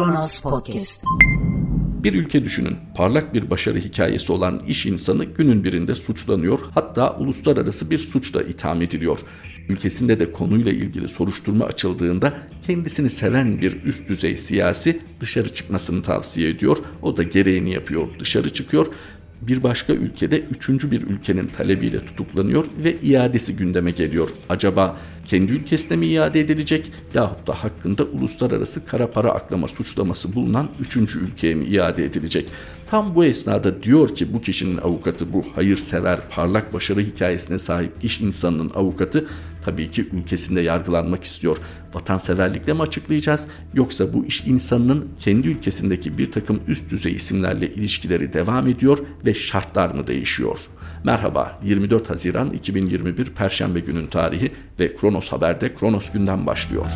Kronos Podcast. Bir ülke düşünün. Parlak bir başarı hikayesi olan iş insanı günün birinde suçlanıyor. Hatta uluslararası bir suçla itham ediliyor. Ülkesinde de konuyla ilgili soruşturma açıldığında kendisini seven bir üst düzey siyasi dışarı çıkmasını tavsiye ediyor. O da gereğini yapıyor, dışarı çıkıyor bir başka ülkede üçüncü bir ülkenin talebiyle tutuklanıyor ve iadesi gündeme geliyor. Acaba kendi ülkesine mi iade edilecek yahut da hakkında uluslararası kara para aklama suçlaması bulunan üçüncü ülkeye mi iade edilecek? Tam bu esnada diyor ki bu kişinin avukatı bu hayırsever parlak başarı hikayesine sahip iş insanının avukatı tabii ki ülkesinde yargılanmak istiyor. Vatanseverlikle mi açıklayacağız yoksa bu iş insanının kendi ülkesindeki bir takım üst düzey isimlerle ilişkileri devam ediyor ve şartlar mı değişiyor? Merhaba 24 Haziran 2021 Perşembe günün tarihi ve Kronos Haber'de Kronos günden başlıyor.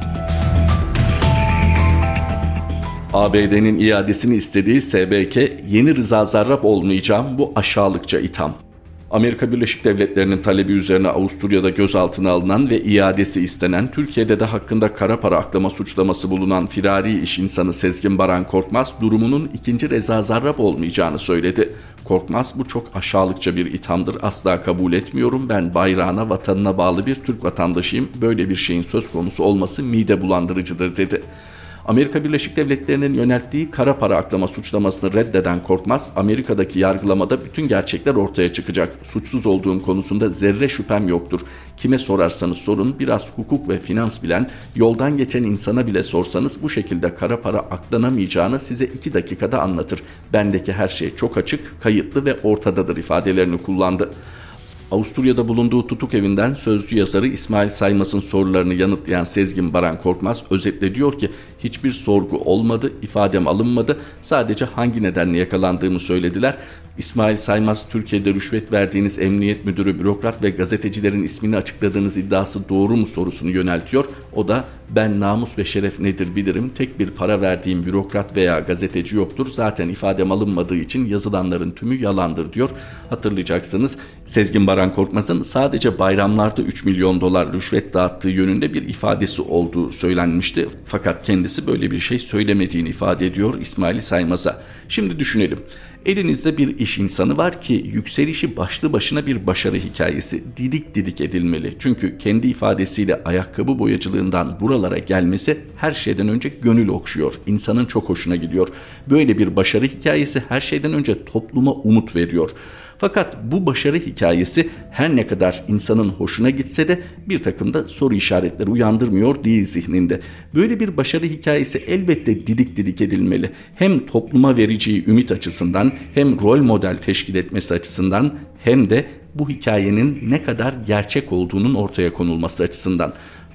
ABD'nin iadesini istediği SBK yeni Rıza Zarrab olmayacağım bu aşağılıkça itham. Amerika Birleşik Devletleri'nin talebi üzerine Avusturya'da gözaltına alınan ve iadesi istenen, Türkiye'de de hakkında kara para aklama suçlaması bulunan firari iş insanı Sezgin Baran Korkmaz durumunun ikinci Reza Zarrab olmayacağını söyledi. Korkmaz bu çok aşağılıkça bir ithamdır asla kabul etmiyorum ben bayrağına vatanına bağlı bir Türk vatandaşıyım böyle bir şeyin söz konusu olması mide bulandırıcıdır dedi. Amerika Birleşik Devletleri'nin yönelttiği kara para aklama suçlamasını reddeden Korkmaz, Amerika'daki yargılamada bütün gerçekler ortaya çıkacak. Suçsuz olduğum konusunda zerre şüphem yoktur. Kime sorarsanız sorun biraz hukuk ve finans bilen, yoldan geçen insana bile sorsanız bu şekilde kara para aklanamayacağını size iki dakikada anlatır. Bendeki her şey çok açık, kayıtlı ve ortadadır ifadelerini kullandı. Avusturya'da bulunduğu tutuk evinden sözcü yazarı İsmail Saymaz'ın sorularını yanıtlayan Sezgin Baran Korkmaz özetle diyor ki hiçbir sorgu olmadı, ifadem alınmadı, sadece hangi nedenle yakalandığımı söylediler. İsmail Saymaz Türkiye'de rüşvet verdiğiniz emniyet müdürü, bürokrat ve gazetecilerin ismini açıkladığınız iddiası doğru mu sorusunu yöneltiyor. O da ben namus ve şeref nedir bilirim, tek bir para verdiğim bürokrat veya gazeteci yoktur, zaten ifadem alınmadığı için yazılanların tümü yalandır diyor. Hatırlayacaksınız Sezgin Baran Korkmaz'ın sadece bayramlarda 3 milyon dolar rüşvet dağıttığı yönünde bir ifadesi olduğu söylenmişti. Fakat kendisi böyle bir şey söylemediğini ifade ediyor İsmail Saymaz'a. Şimdi düşünelim. Elinizde bir iş insanı var ki yükselişi başlı başına bir başarı hikayesi. Didik didik edilmeli. Çünkü kendi ifadesiyle ayakkabı boyacılığından buralara gelmesi her şeyden önce gönül okşuyor. İnsanın çok hoşuna gidiyor. Böyle bir başarı hikayesi her şeyden önce topluma umut veriyor. Fakat bu başarı hikayesi her ne kadar insanın hoşuna gitse de bir takım da soru işaretleri uyandırmıyor değil zihninde. Böyle bir başarı hikayesi elbette didik didik edilmeli. Hem topluma vereceği ümit açısından hem rol model teşkil etmesi açısından hem de bu hikayenin ne kadar gerçek olduğunun ortaya konulması açısından.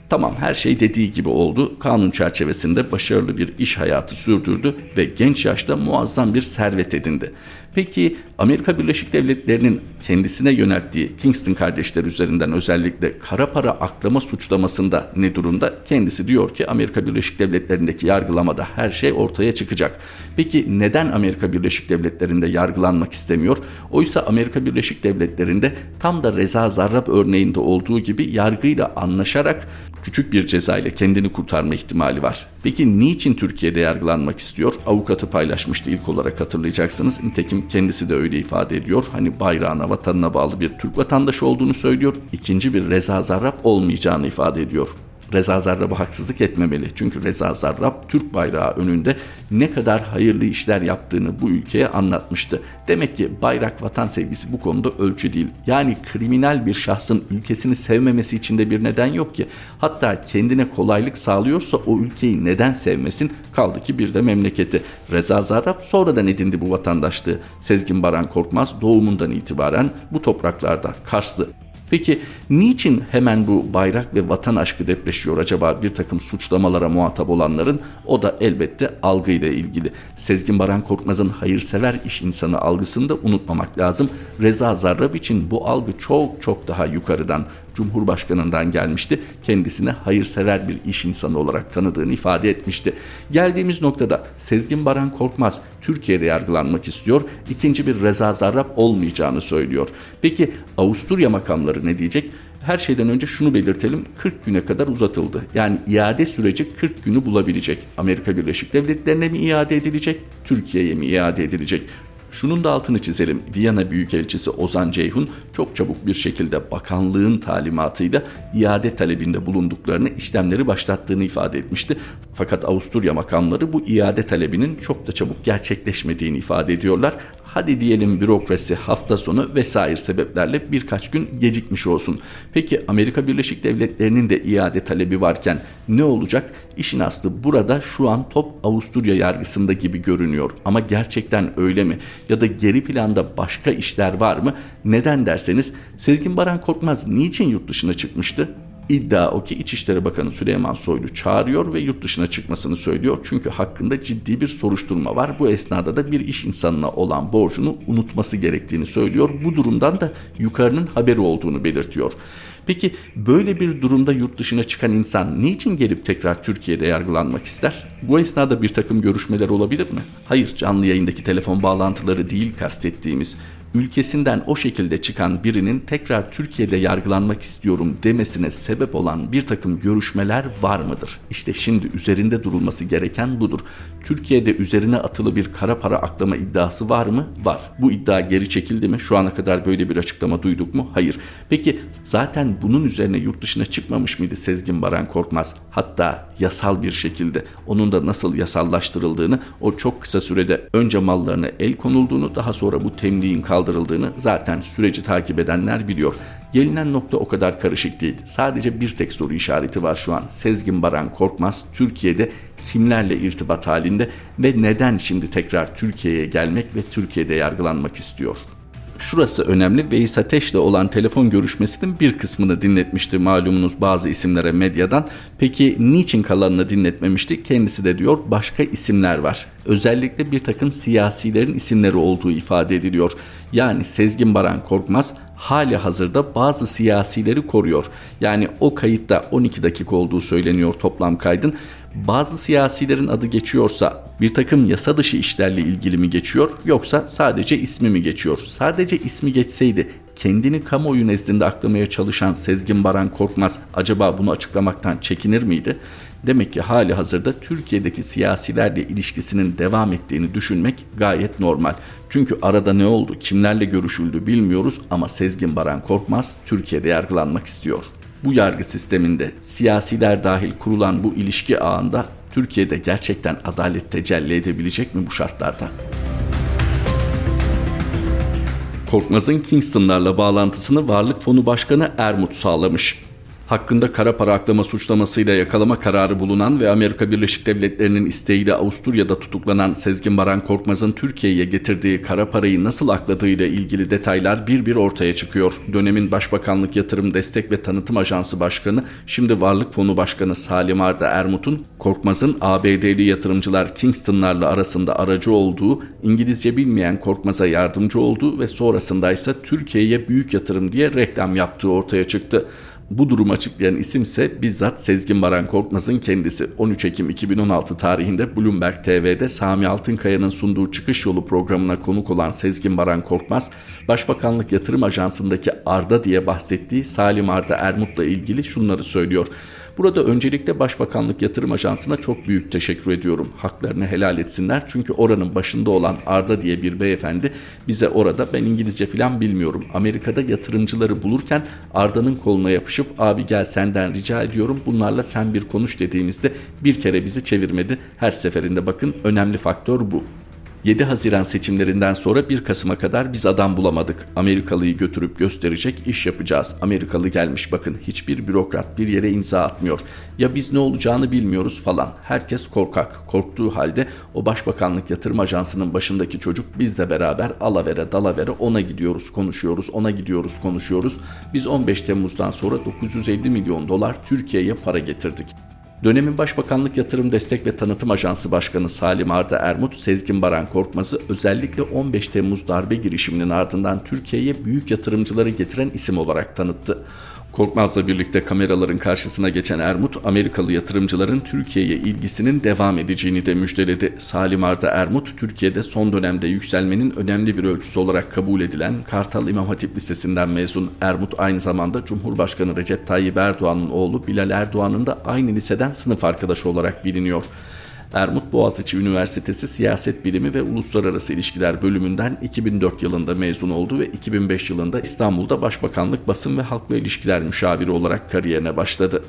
Tamam her şey dediği gibi oldu. Kanun çerçevesinde başarılı bir iş hayatı sürdürdü ve genç yaşta muazzam bir servet edindi. Peki Amerika Birleşik Devletleri'nin kendisine yönelttiği Kingston kardeşler üzerinden özellikle kara para aklama suçlamasında ne durumda? Kendisi diyor ki Amerika Birleşik Devletleri'ndeki yargılamada her şey ortaya çıkacak. Peki neden Amerika Birleşik Devletleri'nde yargılanmak istemiyor? Oysa Amerika Birleşik Devletleri'nde tam da Reza Zarrab örneğinde olduğu gibi yargıyla anlaşarak küçük bir ceza ile kendini kurtarma ihtimali var. Peki niçin Türkiye'de yargılanmak istiyor? Avukatı paylaşmıştı ilk olarak hatırlayacaksınız. Nitekim kendisi de öyle ifade ediyor. Hani bayrağına, vatanına bağlı bir Türk vatandaşı olduğunu söylüyor. İkinci bir Reza Zarrab olmayacağını ifade ediyor. Reza Zarrab'a haksızlık etmemeli. Çünkü Reza Zarrab Türk bayrağı önünde ne kadar hayırlı işler yaptığını bu ülkeye anlatmıştı. Demek ki bayrak vatan sevgisi bu konuda ölçü değil. Yani kriminal bir şahsın ülkesini sevmemesi için de bir neden yok ki. Hatta kendine kolaylık sağlıyorsa o ülkeyi neden sevmesin? Kaldı ki bir de memleketi. Reza Zarrab sonradan edindi bu vatandaşlığı. Sezgin Baran Korkmaz doğumundan itibaren bu topraklarda Karslı Peki niçin hemen bu bayrak ve vatan aşkı depreşiyor acaba bir takım suçlamalara muhatap olanların? O da elbette algıyla ilgili. Sezgin Baran Korkmaz'ın hayırsever iş insanı algısını da unutmamak lazım. Reza Zarrab için bu algı çok çok daha yukarıdan. Cumhurbaşkanı'ndan gelmişti. Kendisine hayırsever bir iş insanı olarak tanıdığını ifade etmişti. Geldiğimiz noktada Sezgin Baran Korkmaz Türkiye'de yargılanmak istiyor. İkinci bir Reza Zarrab olmayacağını söylüyor. Peki Avusturya makamları ne diyecek? her şeyden önce şunu belirtelim 40 güne kadar uzatıldı. Yani iade süreci 40 günü bulabilecek. Amerika Birleşik Devletleri'ne mi iade edilecek, Türkiye'ye mi iade edilecek? Şunun da altını çizelim. Viyana Büyükelçisi Ozan Ceyhun çok çabuk bir şekilde bakanlığın talimatıyla iade talebinde bulunduklarını, işlemleri başlattığını ifade etmişti. Fakat Avusturya makamları bu iade talebinin çok da çabuk gerçekleşmediğini ifade ediyorlar hadi diyelim bürokrasi hafta sonu vesaire sebeplerle birkaç gün gecikmiş olsun. Peki Amerika Birleşik Devletleri'nin de iade talebi varken ne olacak? İşin aslı burada şu an top Avusturya yargısında gibi görünüyor. Ama gerçekten öyle mi? Ya da geri planda başka işler var mı? Neden derseniz Sezgin Baran Korkmaz niçin yurt dışına çıkmıştı? İddia o ki İçişleri Bakanı Süleyman Soylu çağırıyor ve yurt dışına çıkmasını söylüyor. Çünkü hakkında ciddi bir soruşturma var. Bu esnada da bir iş insanına olan borcunu unutması gerektiğini söylüyor. Bu durumdan da yukarının haberi olduğunu belirtiyor. Peki böyle bir durumda yurt dışına çıkan insan niçin gelip tekrar Türkiye'de yargılanmak ister? Bu esnada bir takım görüşmeler olabilir mi? Hayır canlı yayındaki telefon bağlantıları değil kastettiğimiz ülkesinden o şekilde çıkan birinin tekrar Türkiye'de yargılanmak istiyorum demesine sebep olan bir takım görüşmeler var mıdır? İşte şimdi üzerinde durulması gereken budur. Türkiye'de üzerine atılı bir kara para aklama iddiası var mı? Var. Bu iddia geri çekildi mi? Şu ana kadar böyle bir açıklama duyduk mu? Hayır. Peki zaten bunun üzerine yurt dışına çıkmamış mıydı Sezgin Baran Korkmaz? Hatta yasal bir şekilde onun da nasıl yasallaştırıldığını o çok kısa sürede önce mallarına el konulduğunu daha sonra bu temliğin kaldırıldığını zaten süreci takip edenler biliyor. Gelinen nokta o kadar karışık değil. Sadece bir tek soru işareti var şu an. Sezgin Baran Korkmaz Türkiye'de kimlerle irtibat halinde ve neden şimdi tekrar Türkiye'ye gelmek ve Türkiye'de yargılanmak istiyor? Şurası önemli. Veys Ateş'le olan telefon görüşmesinin bir kısmını dinletmişti malumunuz bazı isimlere medyadan. Peki niçin kalanını dinletmemişti? Kendisi de diyor başka isimler var. Özellikle bir takım siyasilerin isimleri olduğu ifade ediliyor. Yani Sezgin Baran Korkmaz hali hazırda bazı siyasileri koruyor. Yani o kayıtta 12 dakika olduğu söyleniyor toplam kaydın. Bazı siyasilerin adı geçiyorsa bir takım yasa dışı işlerle ilgili mi geçiyor yoksa sadece ismi mi geçiyor? Sadece ismi geçseydi kendini kamuoyu nezdinde aklamaya çalışan Sezgin Baran Korkmaz acaba bunu açıklamaktan çekinir miydi? Demek ki hali hazırda Türkiye'deki siyasilerle ilişkisinin devam ettiğini düşünmek gayet normal. Çünkü arada ne oldu, kimlerle görüşüldü bilmiyoruz ama Sezgin Baran Korkmaz Türkiye'de yargılanmak istiyor. Bu yargı sisteminde siyasiler dahil kurulan bu ilişki ağında Türkiye'de gerçekten adalet tecelli edebilecek mi bu şartlarda? Korkmaz'ın Kingston'larla bağlantısını Varlık Fonu Başkanı Ermut sağlamış hakkında kara para aklama suçlamasıyla yakalama kararı bulunan ve Amerika Birleşik Devletleri'nin isteğiyle Avusturya'da tutuklanan Sezgin Baran Korkmaz'ın Türkiye'ye getirdiği kara parayı nasıl akladığıyla ilgili detaylar bir bir ortaya çıkıyor. Dönemin Başbakanlık Yatırım Destek ve Tanıtım Ajansı Başkanı, şimdi Varlık Fonu Başkanı Salim Arda Ermut'un Korkmaz'ın ABD'li yatırımcılar Kingston'larla arasında aracı olduğu, İngilizce bilmeyen Korkmaz'a yardımcı olduğu ve sonrasında ise Türkiye'ye büyük yatırım diye reklam yaptığı ortaya çıktı. Bu durumu açıklayan isim ise bizzat Sezgin Baran Korkmaz'ın kendisi. 13 Ekim 2016 tarihinde Bloomberg TV'de Sami Altınkaya'nın sunduğu çıkış yolu programına konuk olan Sezgin Baran Korkmaz, Başbakanlık Yatırım Ajansı'ndaki Arda diye bahsettiği Salim Arda Ermut'la ilgili şunları söylüyor. Burada öncelikle Başbakanlık Yatırım Ajansı'na çok büyük teşekkür ediyorum. Haklarını helal etsinler çünkü oranın başında olan Arda diye bir beyefendi bize orada ben İngilizce falan bilmiyorum. Amerika'da yatırımcıları bulurken Arda'nın koluna yapışıp abi gel senden rica ediyorum bunlarla sen bir konuş dediğimizde bir kere bizi çevirmedi. Her seferinde bakın önemli faktör bu. 7 Haziran seçimlerinden sonra 1 Kasım'a kadar biz adam bulamadık. Amerikalıyı götürüp gösterecek iş yapacağız. Amerikalı gelmiş bakın hiçbir bürokrat bir yere imza atmıyor. Ya biz ne olacağını bilmiyoruz falan. Herkes korkak. Korktuğu halde o Başbakanlık Yatırım Ajansı'nın başındaki çocuk bizle beraber alavere dalavere ona gidiyoruz konuşuyoruz ona gidiyoruz konuşuyoruz. Biz 15 Temmuz'dan sonra 950 milyon dolar Türkiye'ye para getirdik. Dönemin Başbakanlık Yatırım Destek ve Tanıtım Ajansı Başkanı Salim Arda Ermut, Sezgin Baran Korkmaz'ı özellikle 15 Temmuz darbe girişiminin ardından Türkiye'ye büyük yatırımcıları getiren isim olarak tanıttı. Korkmaz'la birlikte kameraların karşısına geçen Ermut, Amerikalı yatırımcıların Türkiye'ye ilgisinin devam edeceğini de müjdeledi. Salim Arda Ermut, Türkiye'de son dönemde yükselmenin önemli bir ölçüsü olarak kabul edilen Kartal İmam Hatip Lisesi'nden mezun. Ermut aynı zamanda Cumhurbaşkanı Recep Tayyip Erdoğan'ın oğlu Bilal Erdoğan'ın da aynı liseden sınıf arkadaşı olarak biliniyor. Ermut Boğaziçi Üniversitesi Siyaset Bilimi ve Uluslararası İlişkiler bölümünden 2004 yılında mezun oldu ve 2005 yılında İstanbul'da Başbakanlık Basın ve Halkla İlişkiler Müşaviri olarak kariyerine başladı.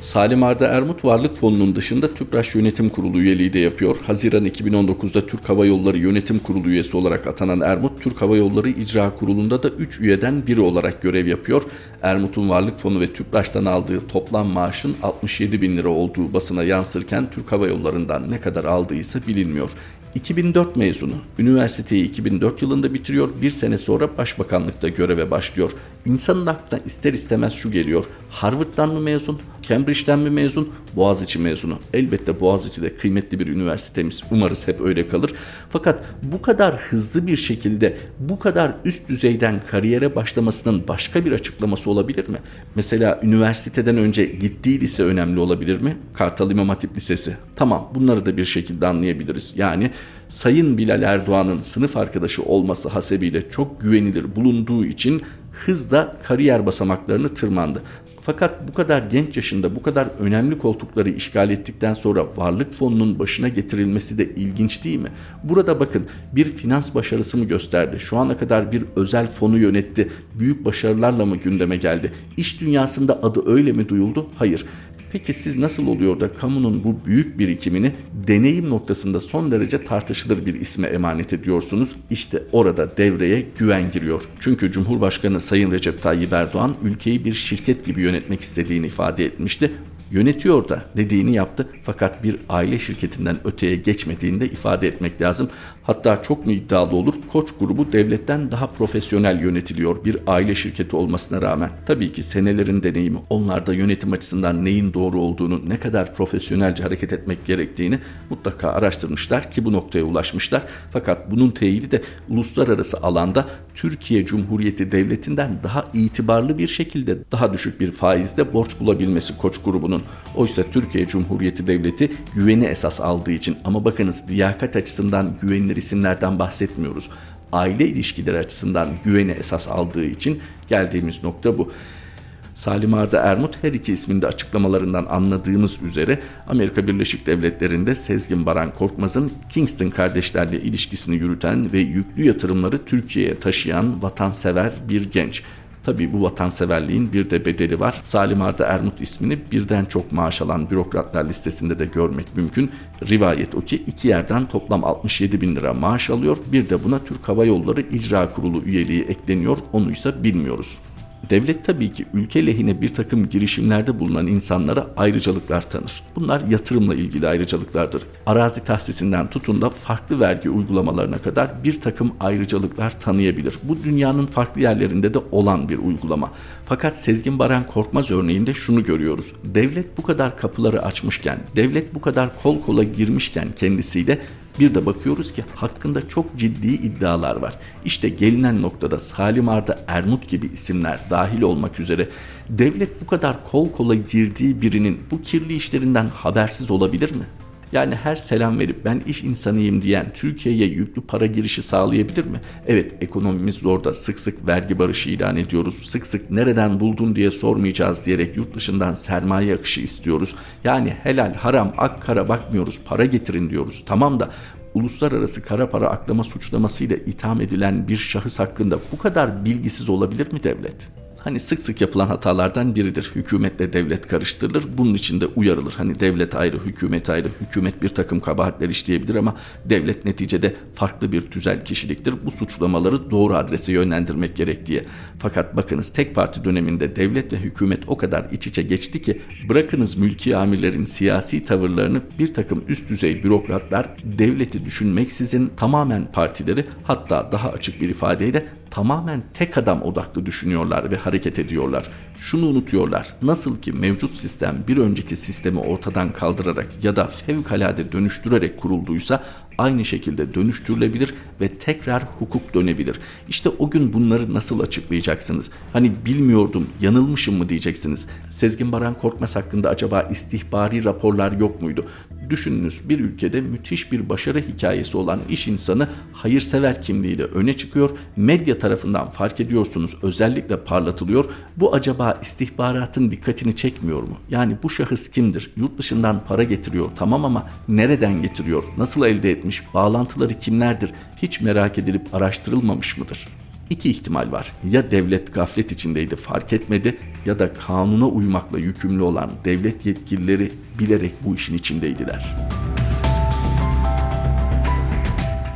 Salim Arda Ermut Varlık Fonu'nun dışında TÜPRAŞ Yönetim Kurulu üyeliği de yapıyor. Haziran 2019'da Türk Hava Yolları Yönetim Kurulu üyesi olarak atanan Ermut, Türk Hava Yolları İcra Kurulu'nda da 3 üyeden biri olarak görev yapıyor. Ermut'un Varlık Fonu ve TÜPRAŞ'tan aldığı toplam maaşın 67 bin lira olduğu basına yansırken Türk Hava Yolları'ndan ne kadar aldıysa bilinmiyor. 2004 mezunu. Üniversiteyi 2004 yılında bitiriyor. Bir sene sonra başbakanlıkta göreve başlıyor. İnsanın aklına ister istemez şu geliyor. Harvard'dan mı mezun? Cambridge'den mi mezun? Boğaziçi mezunu. Elbette Boğaziçi de kıymetli bir üniversitemiz. Umarız hep öyle kalır. Fakat bu kadar hızlı bir şekilde bu kadar üst düzeyden kariyere başlamasının başka bir açıklaması olabilir mi? Mesela üniversiteden önce gittiği lise önemli olabilir mi? Kartal İmam Hatip Lisesi. Tamam bunları da bir şekilde anlayabiliriz. Yani Sayın Bilal Erdoğan'ın sınıf arkadaşı olması hasebiyle çok güvenilir bulunduğu için hızla kariyer basamaklarını tırmandı. Fakat bu kadar genç yaşında bu kadar önemli koltukları işgal ettikten sonra varlık fonunun başına getirilmesi de ilginç değil mi? Burada bakın bir finans başarısı mı gösterdi? Şu ana kadar bir özel fonu yönetti. Büyük başarılarla mı gündeme geldi? İş dünyasında adı öyle mi duyuldu? Hayır. Peki siz nasıl oluyor da kamunun bu büyük birikimini deneyim noktasında son derece tartışılır bir isme emanet ediyorsunuz? İşte orada devreye güven giriyor. Çünkü Cumhurbaşkanı Sayın Recep Tayyip Erdoğan ülkeyi bir şirket gibi yönetmek istediğini ifade etmişti yönetiyor da dediğini yaptı fakat bir aile şirketinden öteye geçmediğini de ifade etmek lazım. Hatta çok mu iddialı olur Koç grubu devletten daha profesyonel yönetiliyor bir aile şirketi olmasına rağmen. Tabii ki senelerin deneyimi onlarda yönetim açısından neyin doğru olduğunu ne kadar profesyonelce hareket etmek gerektiğini mutlaka araştırmışlar ki bu noktaya ulaşmışlar. Fakat bunun teyidi de uluslararası alanda Türkiye Cumhuriyeti Devleti'nden daha itibarlı bir şekilde daha düşük bir faizde borç bulabilmesi Koç grubunun bunun. Oysa Türkiye Cumhuriyeti Devleti güveni esas aldığı için ama bakınız liyakat açısından güvenilir isimlerden bahsetmiyoruz. Aile ilişkileri açısından güveni esas aldığı için geldiğimiz nokta bu. Salim Arda Ermut her iki isminde açıklamalarından anladığımız üzere Amerika Birleşik Devletleri'nde Sezgin Baran Korkmaz'ın Kingston kardeşlerle ilişkisini yürüten ve yüklü yatırımları Türkiye'ye taşıyan vatansever bir genç. Tabii bu vatanseverliğin bir de bedeli var. Salim Arda Ermut ismini birden çok maaş alan bürokratlar listesinde de görmek mümkün. Rivayet o ki iki yerden toplam 67 bin lira maaş alıyor. Bir de buna Türk Hava Yolları İcra Kurulu üyeliği ekleniyor. Onu ise bilmiyoruz. Devlet tabii ki ülke lehine bir takım girişimlerde bulunan insanlara ayrıcalıklar tanır. Bunlar yatırımla ilgili ayrıcalıklardır. Arazi tahsisinden tutun da farklı vergi uygulamalarına kadar bir takım ayrıcalıklar tanıyabilir. Bu dünyanın farklı yerlerinde de olan bir uygulama. Fakat Sezgin Baran Korkmaz örneğinde şunu görüyoruz. Devlet bu kadar kapıları açmışken, devlet bu kadar kol kola girmişken kendisiyle bir de bakıyoruz ki hakkında çok ciddi iddialar var. İşte gelinen noktada Salim Arda Ermut gibi isimler dahil olmak üzere devlet bu kadar kol kola girdiği birinin bu kirli işlerinden habersiz olabilir mi? Yani her selam verip ben iş insanıyım diyen Türkiye'ye yüklü para girişi sağlayabilir mi? Evet ekonomimiz zorda sık sık vergi barışı ilan ediyoruz. Sık sık nereden buldun diye sormayacağız diyerek yurt dışından sermaye akışı istiyoruz. Yani helal haram ak kara bakmıyoruz para getirin diyoruz. Tamam da uluslararası kara para aklama suçlamasıyla itham edilen bir şahıs hakkında bu kadar bilgisiz olabilir mi devlet? Hani sık sık yapılan hatalardan biridir. Hükümetle devlet karıştırılır. Bunun için de uyarılır. Hani devlet ayrı, hükümet ayrı. Hükümet bir takım kabahatler işleyebilir ama devlet neticede farklı bir tüzel kişiliktir. Bu suçlamaları doğru adrese yönlendirmek gerek diye. Fakat bakınız tek parti döneminde devlet ve hükümet o kadar iç içe geçti ki bırakınız mülki amirlerin siyasi tavırlarını bir takım üst düzey bürokratlar devleti düşünmeksizin tamamen partileri hatta daha açık bir ifadeyle tamamen tek adam odaklı düşünüyorlar ve hareket ediyorlar. Şunu unutuyorlar. Nasıl ki mevcut sistem bir önceki sistemi ortadan kaldırarak ya da fevkalade dönüştürerek kurulduysa aynı şekilde dönüştürülebilir ve tekrar hukuk dönebilir. İşte o gün bunları nasıl açıklayacaksınız? Hani bilmiyordum, yanılmışım mı diyeceksiniz. Sezgin Baran Korkmaz hakkında acaba istihbari raporlar yok muydu? Düşününüz bir ülkede müthiş bir başarı hikayesi olan iş insanı hayırsever kimliğiyle öne çıkıyor. Medya tarafından fark ediyorsunuz özellikle parlatılıyor. Bu acaba istihbaratın dikkatini çekmiyor mu? Yani bu şahıs kimdir? Yurt dışından para getiriyor tamam ama nereden getiriyor? Nasıl elde etmiş? Bağlantıları kimlerdir? Hiç merak edilip araştırılmamış mıdır? İki ihtimal var. Ya devlet gaflet içindeydi fark etmedi ya da kanuna uymakla yükümlü olan devlet yetkilileri bilerek bu işin içindeydiler.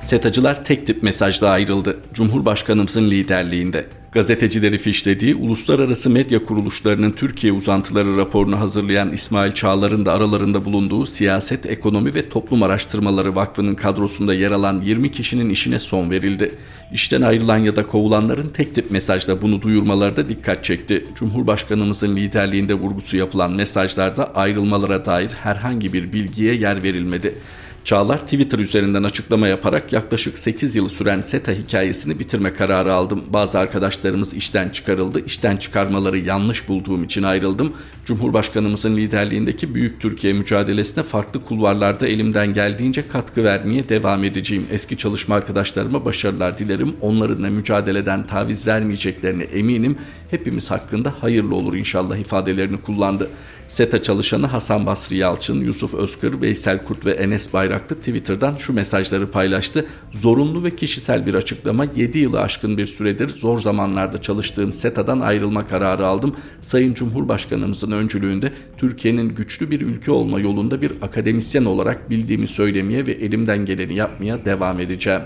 SETA'cılar tek tip mesajla ayrıldı. Cumhurbaşkanımızın liderliğinde. Gazetecileri fişlediği uluslararası medya kuruluşlarının Türkiye uzantıları raporunu hazırlayan İsmail Çağlar'ın da aralarında bulunduğu Siyaset, Ekonomi ve Toplum Araştırmaları Vakfı'nın kadrosunda yer alan 20 kişinin işine son verildi. İşten ayrılan ya da kovulanların tek tip mesajla bunu duyurmaları da dikkat çekti. Cumhurbaşkanımızın liderliğinde vurgusu yapılan mesajlarda ayrılmalara dair herhangi bir bilgiye yer verilmedi. Çağlar Twitter üzerinden açıklama yaparak yaklaşık 8 yıl süren SETA hikayesini bitirme kararı aldım. Bazı arkadaşlarımız işten çıkarıldı. İşten çıkarmaları yanlış bulduğum için ayrıldım. Cumhurbaşkanımızın liderliğindeki Büyük Türkiye mücadelesine farklı kulvarlarda elimden geldiğince katkı vermeye devam edeceğim. Eski çalışma arkadaşlarıma başarılar dilerim. Onların mücadeleden taviz vermeyeceklerine eminim. Hepimiz hakkında hayırlı olur inşallah ifadelerini kullandı. SETA çalışanı Hasan Basri Yalçın, Yusuf Özkır, Veysel Kurt ve Enes Bayraklı Twitter'dan şu mesajları paylaştı. Zorunlu ve kişisel bir açıklama 7 yılı aşkın bir süredir zor zamanlarda çalıştığım SETA'dan ayrılma kararı aldım. Sayın Cumhurbaşkanımızın öncülüğünde Türkiye'nin güçlü bir ülke olma yolunda bir akademisyen olarak bildiğimi söylemeye ve elimden geleni yapmaya devam edeceğim.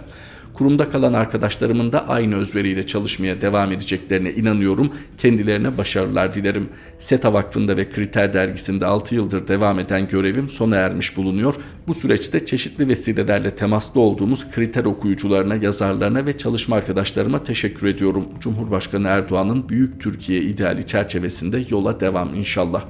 Kurumda kalan arkadaşlarımın da aynı özveriyle çalışmaya devam edeceklerine inanıyorum. Kendilerine başarılar dilerim. SETA Vakfı'nda ve Kriter Dergisi'nde 6 yıldır devam eden görevim sona ermiş bulunuyor. Bu süreçte çeşitli vesilelerle temaslı olduğumuz kriter okuyucularına, yazarlarına ve çalışma arkadaşlarıma teşekkür ediyorum. Cumhurbaşkanı Erdoğan'ın Büyük Türkiye ideali çerçevesinde yola devam inşallah.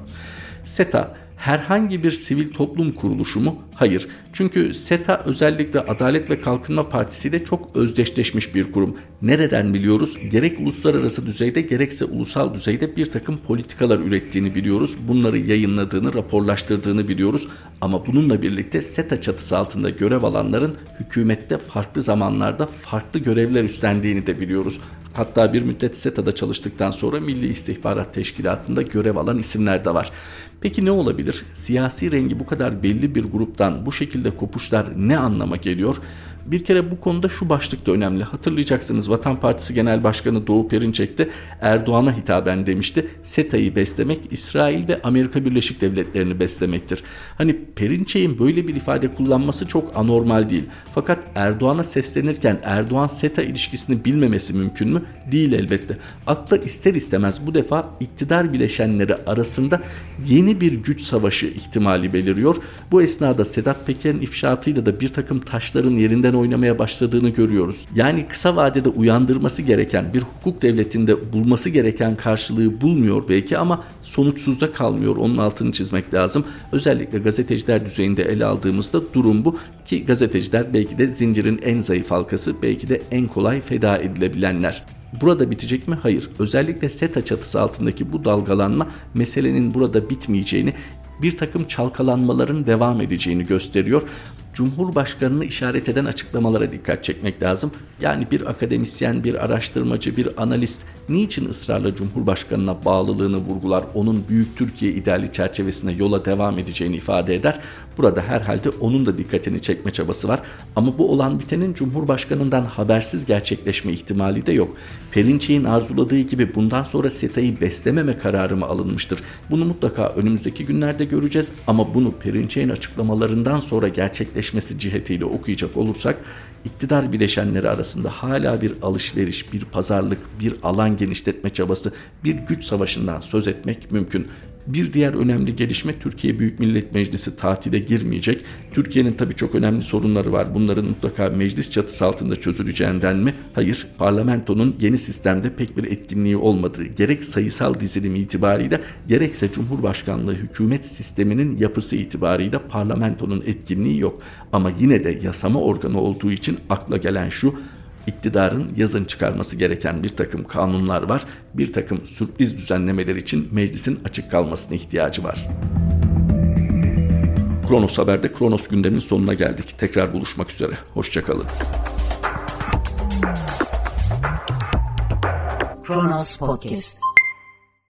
SETA herhangi bir sivil toplum kuruluşu mu? Hayır. Çünkü SETA özellikle Adalet ve Kalkınma Partisi ile çok özdeşleşmiş bir kurum. Nereden biliyoruz? Gerek uluslararası düzeyde gerekse ulusal düzeyde bir takım politikalar ürettiğini biliyoruz. Bunları yayınladığını, raporlaştırdığını biliyoruz. Ama bununla birlikte SETA çatısı altında görev alanların hükümette farklı zamanlarda farklı görevler üstlendiğini de biliyoruz. Hatta bir müddet SETA'da çalıştıktan sonra Milli İstihbarat Teşkilatı'nda görev alan isimler de var. Peki ne olabilir? Siyasi rengi bu kadar belli bir gruptan bu şekilde kopuşlar ne anlama geliyor? Bir kere bu konuda şu başlık da önemli. Hatırlayacaksınız Vatan Partisi Genel Başkanı Doğu Perinçek de Erdoğan'a hitaben demişti. SETA'yı beslemek İsrail ve Amerika Birleşik Devletleri'ni beslemektir. Hani Perinçek'in böyle bir ifade kullanması çok anormal değil. Fakat Erdoğan'a seslenirken Erdoğan SETA ilişkisini bilmemesi mümkün mü? Değil elbette. Akla ister istemez bu defa iktidar bileşenleri arasında yeni bir güç savaşı ihtimali beliriyor. Bu esnada Sedat Peker'in ifşaatıyla da bir takım taşların yerinden yeniden oynamaya başladığını görüyoruz. Yani kısa vadede uyandırması gereken bir hukuk devletinde bulması gereken karşılığı bulmuyor belki ama sonuçsuzda kalmıyor. Onun altını çizmek lazım. Özellikle gazeteciler düzeyinde ele aldığımızda durum bu ki gazeteciler belki de zincirin en zayıf halkası, belki de en kolay feda edilebilenler. Burada bitecek mi? Hayır. Özellikle SETA çatısı altındaki bu dalgalanma meselenin burada bitmeyeceğini, bir takım çalkalanmaların devam edeceğini gösteriyor. Cumhurbaşkanını işaret eden açıklamalara dikkat çekmek lazım. Yani bir akademisyen, bir araştırmacı, bir analist niçin ısrarla Cumhurbaşkanına bağlılığını vurgular, onun Büyük Türkiye ideali çerçevesinde yola devam edeceğini ifade eder. Burada herhalde onun da dikkatini çekme çabası var. Ama bu olan bitenin Cumhurbaşkanından habersiz gerçekleşme ihtimali de yok. Perinçek'in arzuladığı gibi bundan sonra SETA'yı beslememe kararı mı alınmıştır? Bunu mutlaka önümüzdeki günlerde göreceğiz ama bunu Perinçek'in açıklamalarından sonra gerçekleşmesi cihetiyle okuyacak olursak iktidar bileşenleri arasında hala bir alışveriş, bir pazarlık, bir alan genişletme çabası, bir güç savaşından söz etmek mümkün. Bir diğer önemli gelişme Türkiye Büyük Millet Meclisi tatile girmeyecek. Türkiye'nin tabii çok önemli sorunları var. Bunların mutlaka meclis çatısı altında çözüleceğinden mi? Hayır. Parlamentonun yeni sistemde pek bir etkinliği olmadığı, gerek sayısal dizilimi itibariyle gerekse Cumhurbaşkanlığı hükümet sisteminin yapısı itibariyle parlamentonun etkinliği yok. Ama yine de yasama organı olduğu için akla gelen şu iktidarın yazın çıkarması gereken bir takım kanunlar var. Bir takım sürpriz düzenlemeler için meclisin açık kalmasına ihtiyacı var. Kronos Haber'de Kronos gündemin sonuna geldik. Tekrar buluşmak üzere. Hoşçakalın. Kronos Podcast